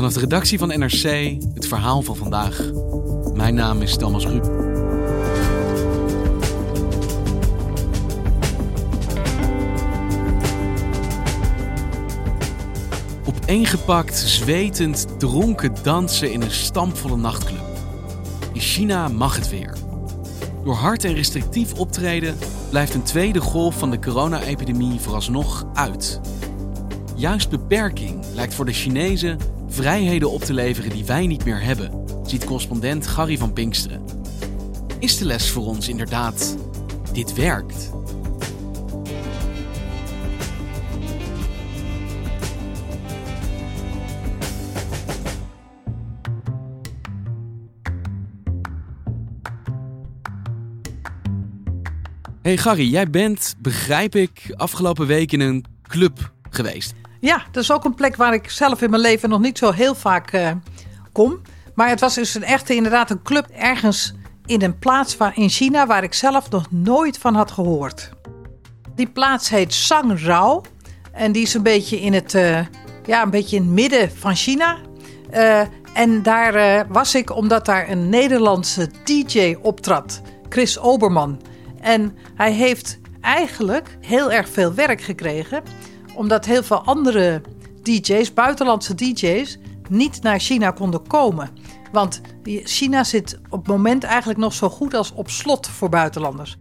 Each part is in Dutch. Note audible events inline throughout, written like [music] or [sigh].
Vanaf de redactie van NRC het verhaal van vandaag. Mijn naam is Thomas Rup. Opeengepakt, zwetend, dronken dansen in een stampvolle nachtclub. In China mag het weer. Door hard en restrictief optreden blijft een tweede golf van de corona-epidemie vooralsnog uit. Juist beperking lijkt voor de Chinezen vrijheden op te leveren die wij niet meer hebben, ziet correspondent Gary van Pinksteren. Is de les voor ons inderdaad: dit werkt? Hey Gary, jij bent, begrijp ik, afgelopen week in een club geweest. Ja, dat is ook een plek waar ik zelf in mijn leven nog niet zo heel vaak uh, kom. Maar het was dus een echte, inderdaad, een club ergens in een plaats waar, in China waar ik zelf nog nooit van had gehoord. Die plaats heet Sangrao. En die is een beetje in het, uh, ja, een beetje in het midden van China. Uh, en daar was ik omdat daar een Nederlandse DJ optrad, Chris Oberman. En hij heeft eigenlijk heel erg veel werk gekregen, omdat heel veel andere DJ's, buitenlandse DJ's, niet naar China konden komen. Want China zit op het moment eigenlijk nog zo goed als op slot voor buitenlanders.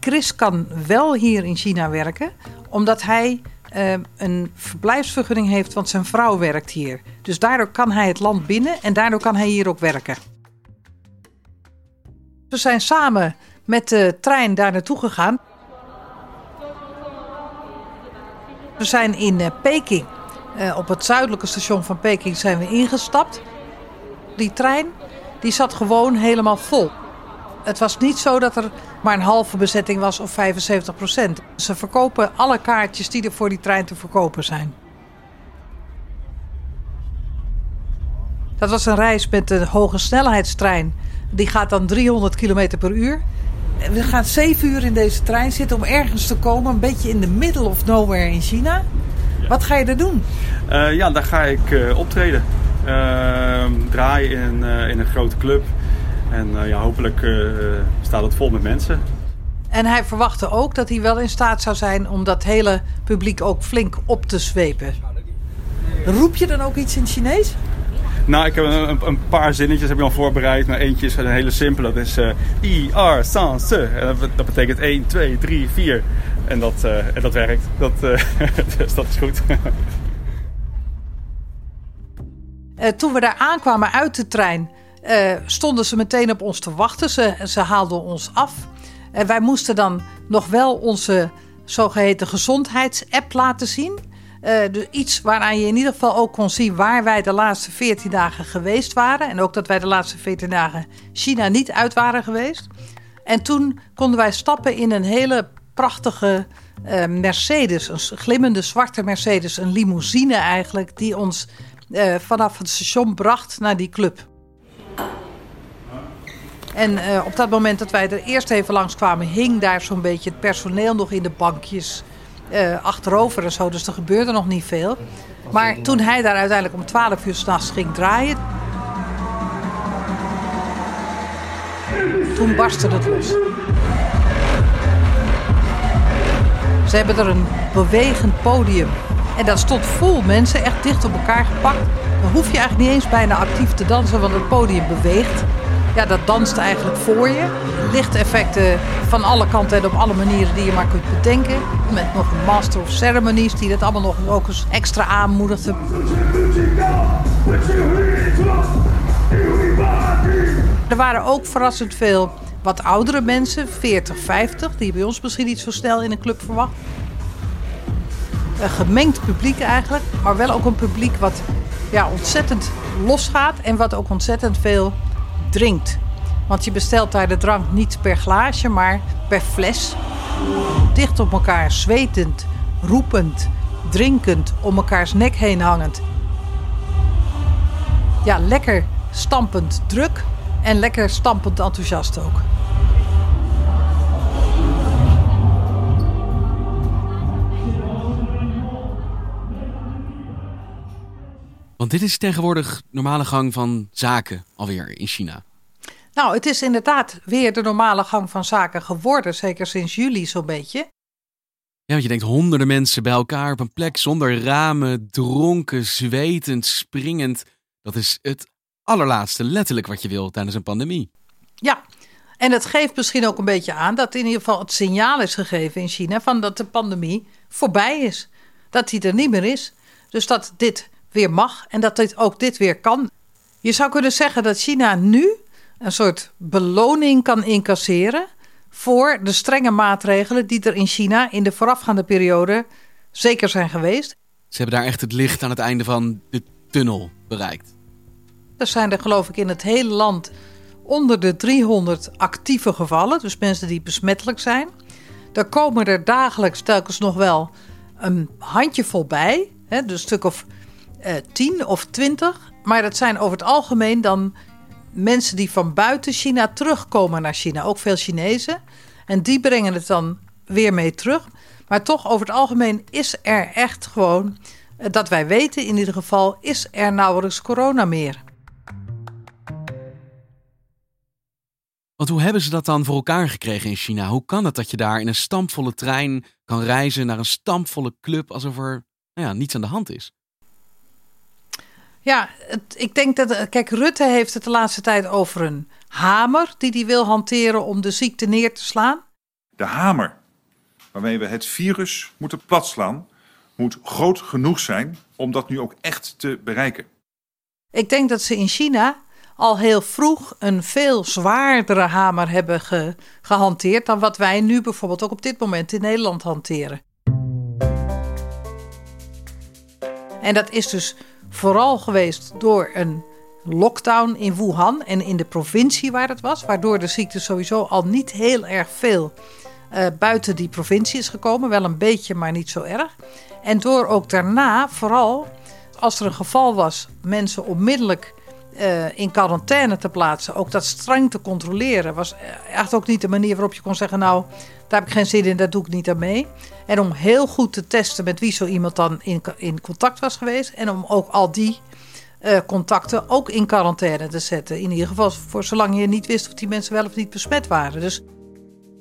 Chris kan wel hier in China werken, omdat hij uh, een verblijfsvergunning heeft, want zijn vrouw werkt hier. Dus daardoor kan hij het land binnen en daardoor kan hij hier ook werken. We zijn samen met de trein daar naartoe gegaan. We zijn in uh, Peking, uh, op het zuidelijke station van Peking, zijn we ingestapt. Die trein die zat gewoon helemaal vol. Het was niet zo dat er maar een halve bezetting was of 75 procent. Ze verkopen alle kaartjes die er voor die trein te verkopen zijn. Dat was een reis met de hoge snelheidstrein. Die gaat dan 300 km per uur. We gaan zeven uur in deze trein zitten om ergens te komen. Een beetje in de middle of nowhere in China. Wat ga je er doen? Uh, ja, daar ga ik uh, optreden. Uh, draaien in, in een grote club. En ja, hopelijk staat het vol met mensen. En hij verwachtte ook dat hij wel in staat zou zijn om dat hele publiek ook flink op te zwepen. Roep je dan ook iets in Chinees? Nou, ik heb een, een, paar zinnetjes heb ik al voorbereid. Maar eentje is een hele simpele. Dat is uh, I, R, San, Se. Dat, betekent 1, 2, 3, 4. En dat, uh, en dat werkt. Dat, uh, [laughs] dus dat is goed. [laughs] toen we daar aankwamen uit de trein, stonden ze meteen op ons te wachten. Ze, ze haalden ons af. En wij moesten dan nog wel onze zogeheten gezondheidsapp laten zien. Uh, dus iets waaraan je in ieder geval ook kon zien waar wij de laatste 14 dagen geweest waren. En ook dat wij de laatste 14 dagen China niet uit waren geweest. En toen konden wij stappen in een hele prachtige uh, Mercedes. Een glimmende zwarte Mercedes. Een limousine eigenlijk. Die ons uh, vanaf het station bracht naar die club. En op dat moment dat wij er eerst even langs kwamen, hing daar zo'n beetje het personeel nog in de bankjes uh, achterover en zo. Dus er gebeurde nog niet veel. Maar toen hij daar uiteindelijk om 12 uur s'nachts ging draaien. Toen barstte het los. Ze hebben er een bewegend podium. En dat stond vol mensen, echt dicht op elkaar gepakt. Dan hoef je eigenlijk niet eens bijna actief te dansen, want het podium beweegt. Ja, dat danst eigenlijk voor je. Lichteffecten van alle kanten en op alle manieren die je maar kunt bedenken. Met nog een Master of Ceremonies die dat allemaal nog ook eens extra aanmoedigde. Er waren ook verrassend veel wat oudere mensen, 40, 50, die bij ons misschien niet zo snel in een club verwacht. Een gemengd publiek eigenlijk, maar wel ook een publiek wat ja, ontzettend losgaat en wat ook ontzettend veel drinkt. Want je bestelt daar de drank niet per glaasje, maar per fles. Dicht op elkaar, zwetend, roepend, drinkend, om elkaars nek heen hangend. Ja, lekker stampend druk en lekker stampend enthousiast ook. Want dit is tegenwoordig normale gang van zaken alweer in China. Nou, het is inderdaad weer de normale gang van zaken geworden, zeker sinds juli zo'n beetje. Ja, want je denkt honderden mensen bij elkaar op een plek zonder ramen, dronken, zwetend, springend. Dat is het allerlaatste letterlijk wat je wil tijdens een pandemie. Ja, en het geeft misschien ook een beetje aan dat in ieder geval het signaal is gegeven in China van dat de pandemie voorbij is. Dat die er niet meer is. Dus dat dit weer mag en dat dit ook dit weer kan. Je zou kunnen zeggen dat China nu een soort beloning kan incasseren voor de strenge maatregelen die er in China in de voorafgaande periode zeker zijn geweest. Ze hebben daar echt het licht aan het einde van de tunnel bereikt. Er zijn er geloof ik in het hele land onder de 300 actieve gevallen, dus mensen die besmettelijk zijn. Daar komen er dagelijks telkens nog wel een handjevol bij, hè, dus een stuk of eh, 10 of 20. Maar dat zijn over het algemeen dan mensen die van buiten China terugkomen naar China, ook veel Chinezen. En die brengen het dan weer mee terug. Maar toch, over het algemeen is er echt gewoon, eh, dat wij weten in ieder geval, is er nauwelijks corona meer. Want hoe hebben ze dat dan voor elkaar gekregen in China? Hoe kan het dat je daar in een stampvolle trein kan reizen naar een stampvolle club alsof er nou ja, niets aan de hand is? Ja, het, ik denk dat. Kijk, Rutte heeft het de laatste tijd over een hamer die hij wil hanteren om de ziekte neer te slaan. De hamer waarmee we het virus moeten platslaan, moet groot genoeg zijn om dat nu ook echt te bereiken. Ik denk dat ze in China al heel vroeg een veel zwaardere hamer hebben ge- gehanteerd dan wat wij nu bijvoorbeeld ook op dit moment in Nederland hanteren. En dat is dus vooral geweest door een lockdown in Wuhan en in de provincie waar het was, waardoor de ziekte sowieso al niet heel erg veel eh, buiten die provincie is gekomen, wel een beetje, maar niet zo erg. En door ook daarna, vooral als er een geval was, mensen onmiddellijk eh, in quarantaine te plaatsen, ook dat streng te controleren, was echt ook niet de manier waarop je kon zeggen: Nou, daar heb ik geen zin in, daar doe ik niet aan mee. En om heel goed te testen met wie zo iemand dan in, in contact was geweest. En om ook al die eh, contacten ook in quarantaine te zetten. In ieder geval voor zolang je niet wist of die mensen wel of niet besmet waren. Dus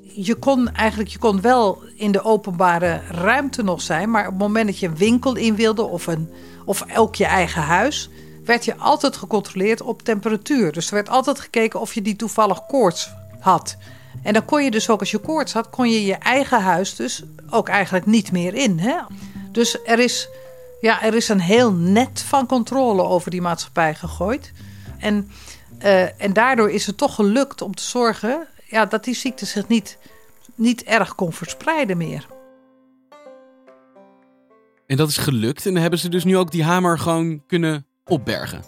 je kon eigenlijk je kon wel in de openbare ruimte nog zijn. Maar op het moment dat je een winkel in wilde of, een, of ook je eigen huis werd je altijd gecontroleerd op temperatuur. Dus er werd altijd gekeken of je die toevallig koorts had. En dan kon je dus ook als je koorts had, kon je je eigen huis dus ook eigenlijk niet meer in. Hè? Dus er is, ja, er is een heel net van controle over die maatschappij gegooid. En, uh, en daardoor is het toch gelukt om te zorgen ja, dat die ziekte zich niet, niet erg kon verspreiden meer. En dat is gelukt en dan hebben ze dus nu ook die hamer gewoon kunnen opbergen.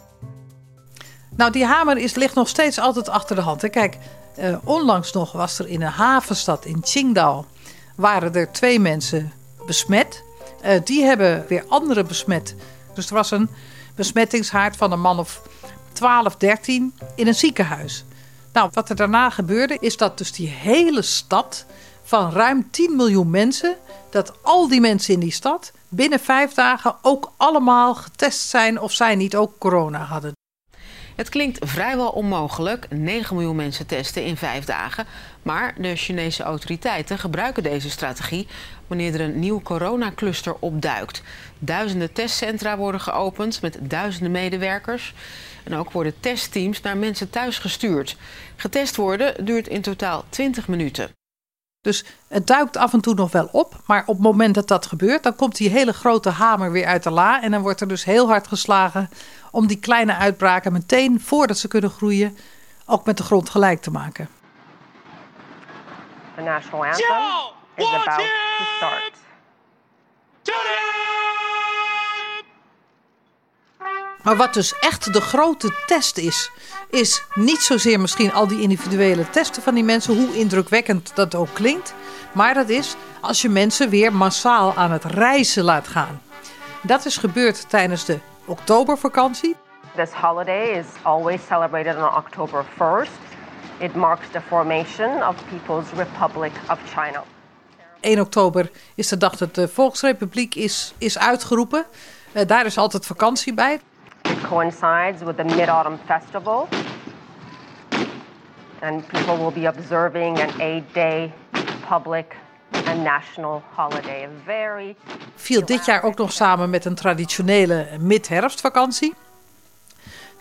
Nou, die hamer is, ligt nog steeds altijd achter de hand. Hè. Kijk, uh, onlangs nog was er in een havenstad in Qingdao... waren er twee mensen besmet. Uh, die hebben weer anderen besmet. Dus er was een besmettingshaard van een man of 12, 13 in een ziekenhuis. Nou, wat er daarna gebeurde is dat dus die hele stad van ruim 10 miljoen mensen... dat al die mensen in die stad binnen vijf dagen ook allemaal getest zijn... of zij niet ook corona hadden. Het klinkt vrijwel onmogelijk, 9 miljoen mensen testen in vijf dagen. Maar de Chinese autoriteiten gebruiken deze strategie wanneer er een nieuw coronacluster opduikt. Duizenden testcentra worden geopend met duizenden medewerkers. En ook worden testteams naar mensen thuis gestuurd. Getest worden duurt in totaal 20 minuten. Dus het duikt af en toe nog wel op. Maar op het moment dat dat gebeurt, dan komt die hele grote hamer weer uit de la. En dan wordt er dus heel hard geslagen om die kleine uitbraken meteen voordat ze kunnen groeien, ook met de grond gelijk te maken. The national anthem is about to start. Maar wat dus echt de grote test is, is niet zozeer misschien al die individuele testen van die mensen, hoe indrukwekkend dat ook klinkt. Maar dat is als je mensen weer massaal aan het reizen laat gaan. Dat is gebeurd tijdens de oktobervakantie. This holiday is always celebrated on October 1st. It marks the formation of People's Republic of China. 1 oktober is de dag dat de Volksrepubliek is, is uitgeroepen. Uh, daar is altijd vakantie bij. Coincides with the Mid-Autumn Festival. And people will be observing an eight-day public and national holiday. Very Viel dit jaar ook nog samen met een traditionele mid-herfstvakantie.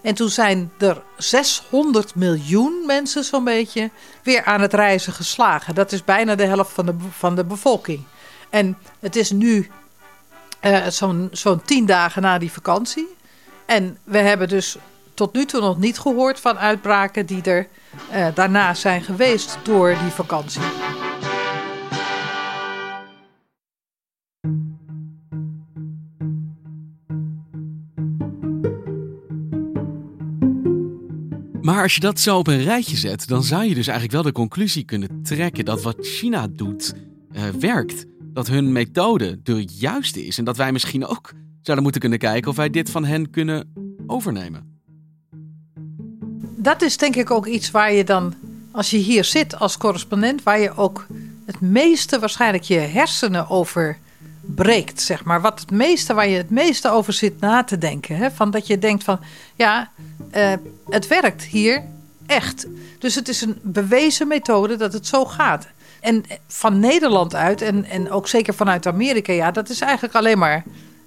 En toen zijn er 600 miljoen mensen zo'n beetje weer aan het reizen geslagen. Dat is bijna de helft van de, van de bevolking. En het is nu uh, zo'n zo'n tien dagen na die vakantie. En we hebben dus tot nu toe nog niet gehoord van uitbraken die er uh, daarna zijn geweest door die vakantie. Maar als je dat zo op een rijtje zet, dan zou je dus eigenlijk wel de conclusie kunnen trekken dat wat China doet uh, werkt. Dat hun methode de juiste is en dat wij misschien ook zouden moeten kunnen kijken of wij dit van hen kunnen overnemen. Dat is denk ik ook iets waar je dan, als je hier zit als correspondent, waar je ook het meeste waarschijnlijk je hersenen over breekt, zeg maar. Wat het meeste, waar je het meeste over zit na te denken. Hè? Van dat je denkt van, ja, uh, het werkt hier echt. Dus het is een bewezen methode dat het zo gaat. En van Nederland uit, en, en ook zeker vanuit Amerika, ja, dat is eigenlijk alleen maar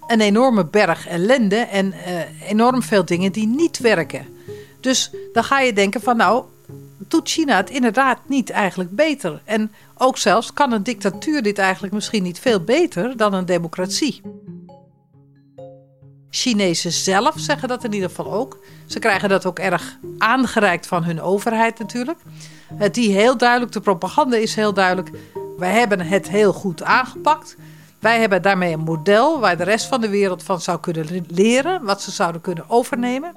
een enorme berg ellende en uh, enorm veel dingen die niet werken. Dus dan ga je denken van, nou, doet China het inderdaad niet eigenlijk beter? En ook zelfs kan een dictatuur dit eigenlijk misschien niet veel beter dan een democratie. Chinezen zelf zeggen dat in ieder geval ook. Ze krijgen dat ook erg aangereikt van hun overheid natuurlijk. Die heel duidelijk, de propaganda is heel duidelijk. Wij hebben het heel goed aangepakt. Wij hebben daarmee een model waar de rest van de wereld van zou kunnen leren, wat ze zouden kunnen overnemen.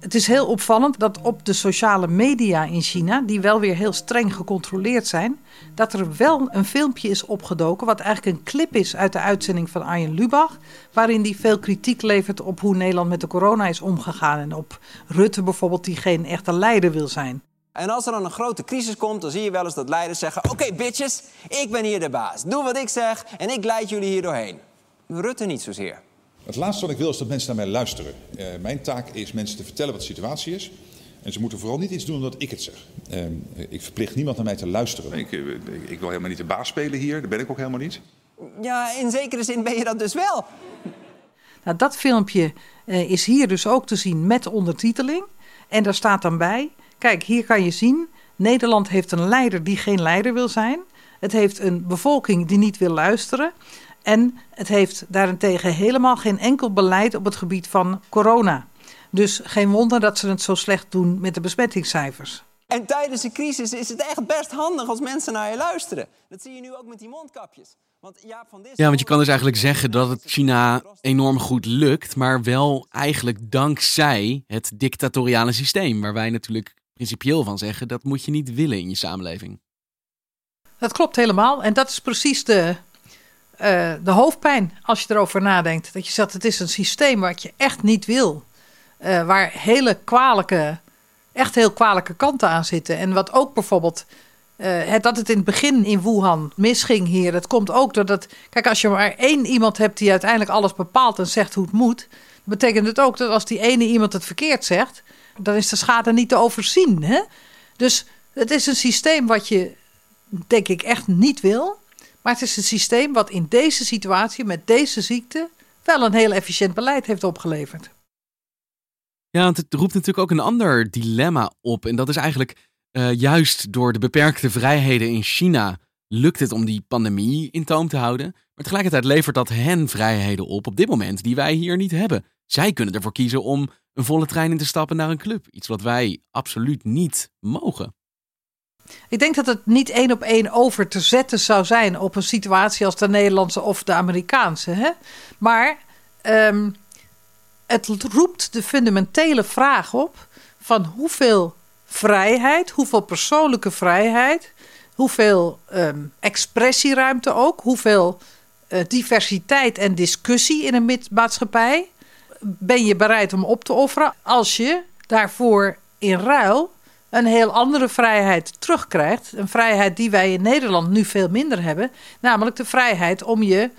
Het is heel opvallend dat op de sociale media in China, die wel weer heel streng gecontroleerd zijn, dat er wel een filmpje is opgedoken, wat eigenlijk een clip is uit de uitzending van Arjen Lubach, waarin die veel kritiek levert op hoe Nederland met de corona is omgegaan en op Rutte bijvoorbeeld, die geen echte leider wil zijn. En als er dan een grote crisis komt, dan zie je wel eens dat leiders zeggen: Oké, bitches, ik ben hier de baas. Doe wat ik zeg en ik leid jullie hier doorheen. Rutte niet zozeer. Het laatste wat ik wil is dat mensen naar mij luisteren. Uh, mijn taak is mensen te vertellen wat de situatie is. En ze moeten vooral niet iets doen omdat ik het zeg. Uh, ik verplicht niemand naar mij te luisteren. Ik, ik, ik, wil helemaal niet de baas spelen hier. Dat ben ik ook helemaal niet. Ja, in zekere zin ben je dat dus wel. Nou, dat filmpje uh, is hier dus ook te zien met ondertiteling. En daar staat dan bij... Kijk, hier kan je zien... Nederland heeft een leider die geen leider wil zijn. Het heeft een bevolking die niet wil luisteren. En het heeft daarentegen helemaal geen enkel beleid op het gebied van corona. Dus geen wonder dat ze het zo slecht doen met de besmettingscijfers. En tijdens een crisis is het echt best handig als mensen naar je luisteren. Dat zie je nu ook met die mondkapjes. Want Jaap van ja, want je kan dus eigenlijk zeggen dat het China enorm goed lukt, maar wel eigenlijk dankzij het dictatoriale systeem, waar wij natuurlijk principieel van zeggen dat moet je niet willen in je samenleving. Dat klopt helemaal. En dat is precies de, uh, de hoofdpijn als je erover nadenkt. Dat je zegt, het is een systeem wat je echt niet wil. Uh, waar hele kwalijke, echt heel kwalijke kanten aan zitten. En wat ook bijvoorbeeld, uh, dat het in het begin in Wuhan misging hier. Dat komt ook doordat, kijk als je maar één iemand hebt die uiteindelijk alles bepaalt en zegt hoe het moet. betekent het ook dat als die ene iemand het verkeerd zegt, dan is de schade niet te overzien. Hè? Dus het is een systeem wat je, denk ik, echt niet wil. Maar het is een systeem wat in deze situatie, met deze ziekte, wel een heel efficiënt beleid heeft opgeleverd. Ja, het roept natuurlijk ook een ander dilemma op. En dat is eigenlijk uh, juist door de beperkte vrijheden in China lukt het om die pandemie in toom te houden. Maar tegelijkertijd levert dat hen vrijheden op op dit moment die wij hier niet hebben. Zij kunnen ervoor kiezen om een volle trein in te stappen naar een club. Iets wat wij absoluut niet mogen. Ik denk dat het niet één op één over te zetten zou zijn op een situatie als de Nederlandse of de Amerikaanse. Hè? Maar um, het roept de fundamentele vraag op van hoeveel vrijheid, hoeveel persoonlijke vrijheid, hoeveel um, expressieruimte ook, hoeveel uh, diversiteit en discussie in een maatschappij ben je bereid om op te offeren als je daarvoor in ruil een heel andere vrijheid terugkrijgt. Een vrijheid die wij in Nederland nu veel minder hebben, namelijk de vrijheid om je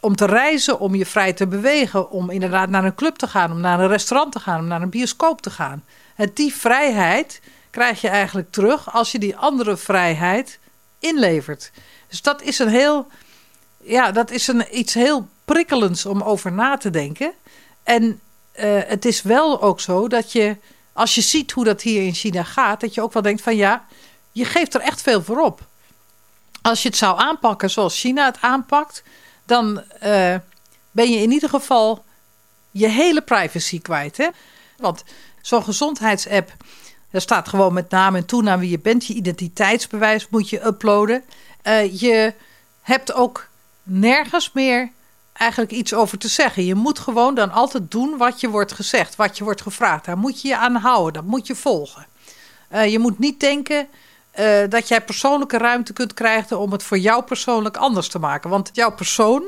om te reizen, om je vrij te bewegen, om inderdaad naar een club te gaan, om naar een restaurant te gaan, om naar een bioscoop te gaan. En die vrijheid krijg je eigenlijk terug als je die andere vrijheid inlevert. Dus dat is een heel, ja, dat is een, iets heel prikkelends om over na te denken. En uh, het is wel ook zo dat je, als je ziet hoe dat hier in China gaat, dat je ook wel denkt van ja, je geeft er echt veel voor op. Als je het zou aanpakken zoals China het aanpakt, dan uh, ben je in ieder geval je hele privacy kwijt. Hè? Want zo'n gezondheidsapp, daar staat gewoon met naam en toenaam wie je bent. Je identiteitsbewijs moet je uploaden. Uh, je hebt ook nergens meer eigenlijk iets over te zeggen. Je moet gewoon dan altijd doen wat je wordt gezegd, wat je wordt gevraagd. Daar moet je je aan houden, dat moet je volgen. Uh, je moet niet denken uh, dat jij persoonlijke ruimte kunt krijgen om het voor jou persoonlijk anders te maken. Want jouw persoon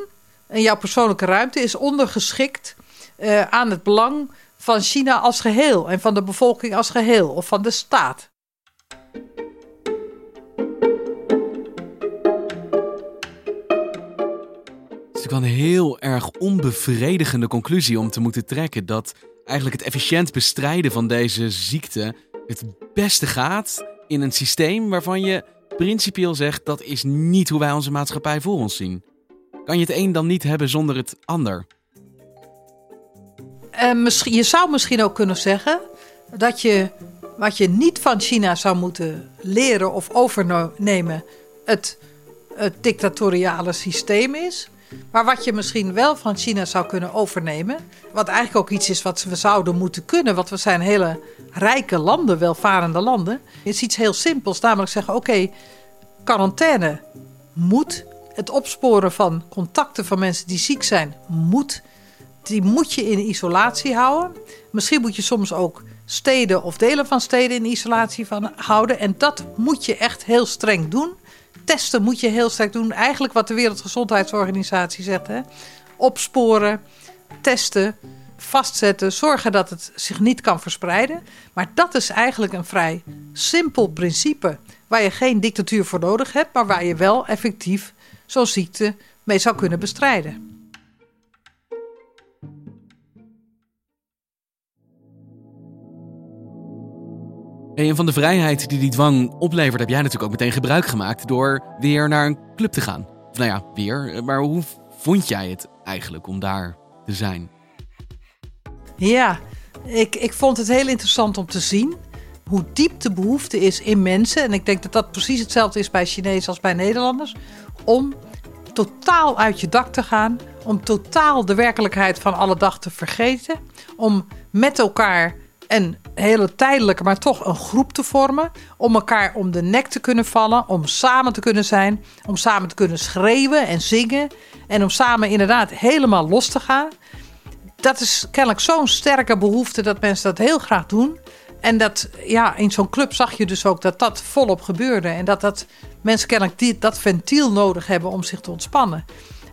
en jouw persoonlijke ruimte is ondergeschikt uh, aan het belang van China als geheel en van de bevolking als geheel of van de staat. Is wel een heel erg onbevredigende conclusie om te moeten trekken dat eigenlijk het efficiënt bestrijden van deze ziekte het beste gaat in een systeem waarvan je principieel zegt dat is niet hoe wij onze maatschappij voor ons zien. Kan je het een dan niet hebben zonder het ander? Uh, misschien, je zou misschien ook kunnen zeggen dat je wat je niet van China zou moeten leren of overnemen, het, het dictatoriale systeem is. Maar wat je misschien wel van China zou kunnen overnemen, wat eigenlijk ook iets is wat we zouden moeten kunnen, want we zijn hele rijke landen, welvarende landen, is iets heel simpels. Namelijk zeggen: oké, quarantaine moet. Het opsporen van contacten van mensen die ziek zijn moet. Die moet je in isolatie houden. Misschien moet je soms ook steden of delen van steden in isolatie van houden. En dat moet je echt heel streng doen. Testen moet je heel sterk doen. Eigenlijk wat de Wereldgezondheidsorganisatie zegt. Hè? Opsporen, testen, vastzetten, zorgen dat het zich niet kan verspreiden. Maar dat is eigenlijk een vrij simpel principe. Waar je geen dictatuur voor nodig hebt, maar waar je wel effectief zo'n ziekte mee zou kunnen bestrijden. En van de vrijheid die die dwang oplevert, heb jij natuurlijk ook meteen gebruik gemaakt door weer naar een club te gaan. Nou ja, weer. Maar hoe vond jij het eigenlijk om daar te zijn? Ja, ik, ik vond het heel interessant om te zien hoe diep de behoefte is in mensen. En ik denk dat dat precies hetzelfde is bij Chinezen als bij Nederlanders. Om totaal uit je dak te gaan. Om totaal de werkelijkheid van alle dag te vergeten. Om met elkaar een hele tijdelijke, maar toch een groep te vormen. Om elkaar om de nek te kunnen vallen. Om samen te kunnen zijn. Om samen te kunnen schreeuwen en zingen. En om samen inderdaad helemaal los te gaan dat is kennelijk zo'n sterke behoefte dat mensen dat heel graag doen. En dat, ja, in zo'n club zag je dus ook dat dat volop gebeurde. En dat, dat mensen kennelijk die, dat ventiel nodig hebben om zich te ontspannen.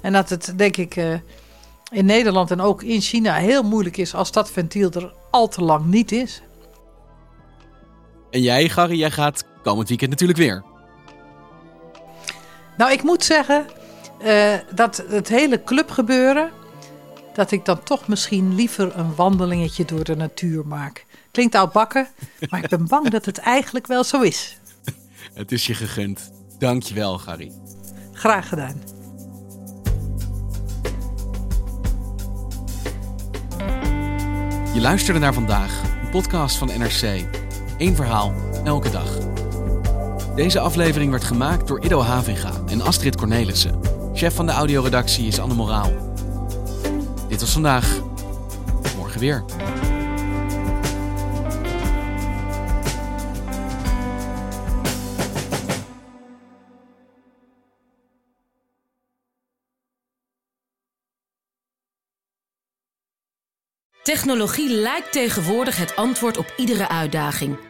En dat het, denk ik, uh, in Nederland en ook in China heel moeilijk is als dat ventiel er al te lang niet is. En jij, Gary, jij gaat komend weekend natuurlijk weer. Nou, ik moet zeggen uh, dat het hele clubgebeuren dat ik dan toch misschien liever een wandelingetje door de natuur maak. Klinkt oudbakken, maar ik ben bang dat het eigenlijk wel zo is. [laughs] Het is je gegund. Dankjewel, Gary. Graag gedaan. Je luisterde naar vandaag, een podcast van NRC. Eén verhaal, elke dag. Deze aflevering werd gemaakt door Ido Havinga en Astrid Cornelissen. Chef van de audioredactie is Anne Moraal. Dit was vandaag. Morgen weer. Technologie lijkt tegenwoordig het antwoord op iedere uitdaging.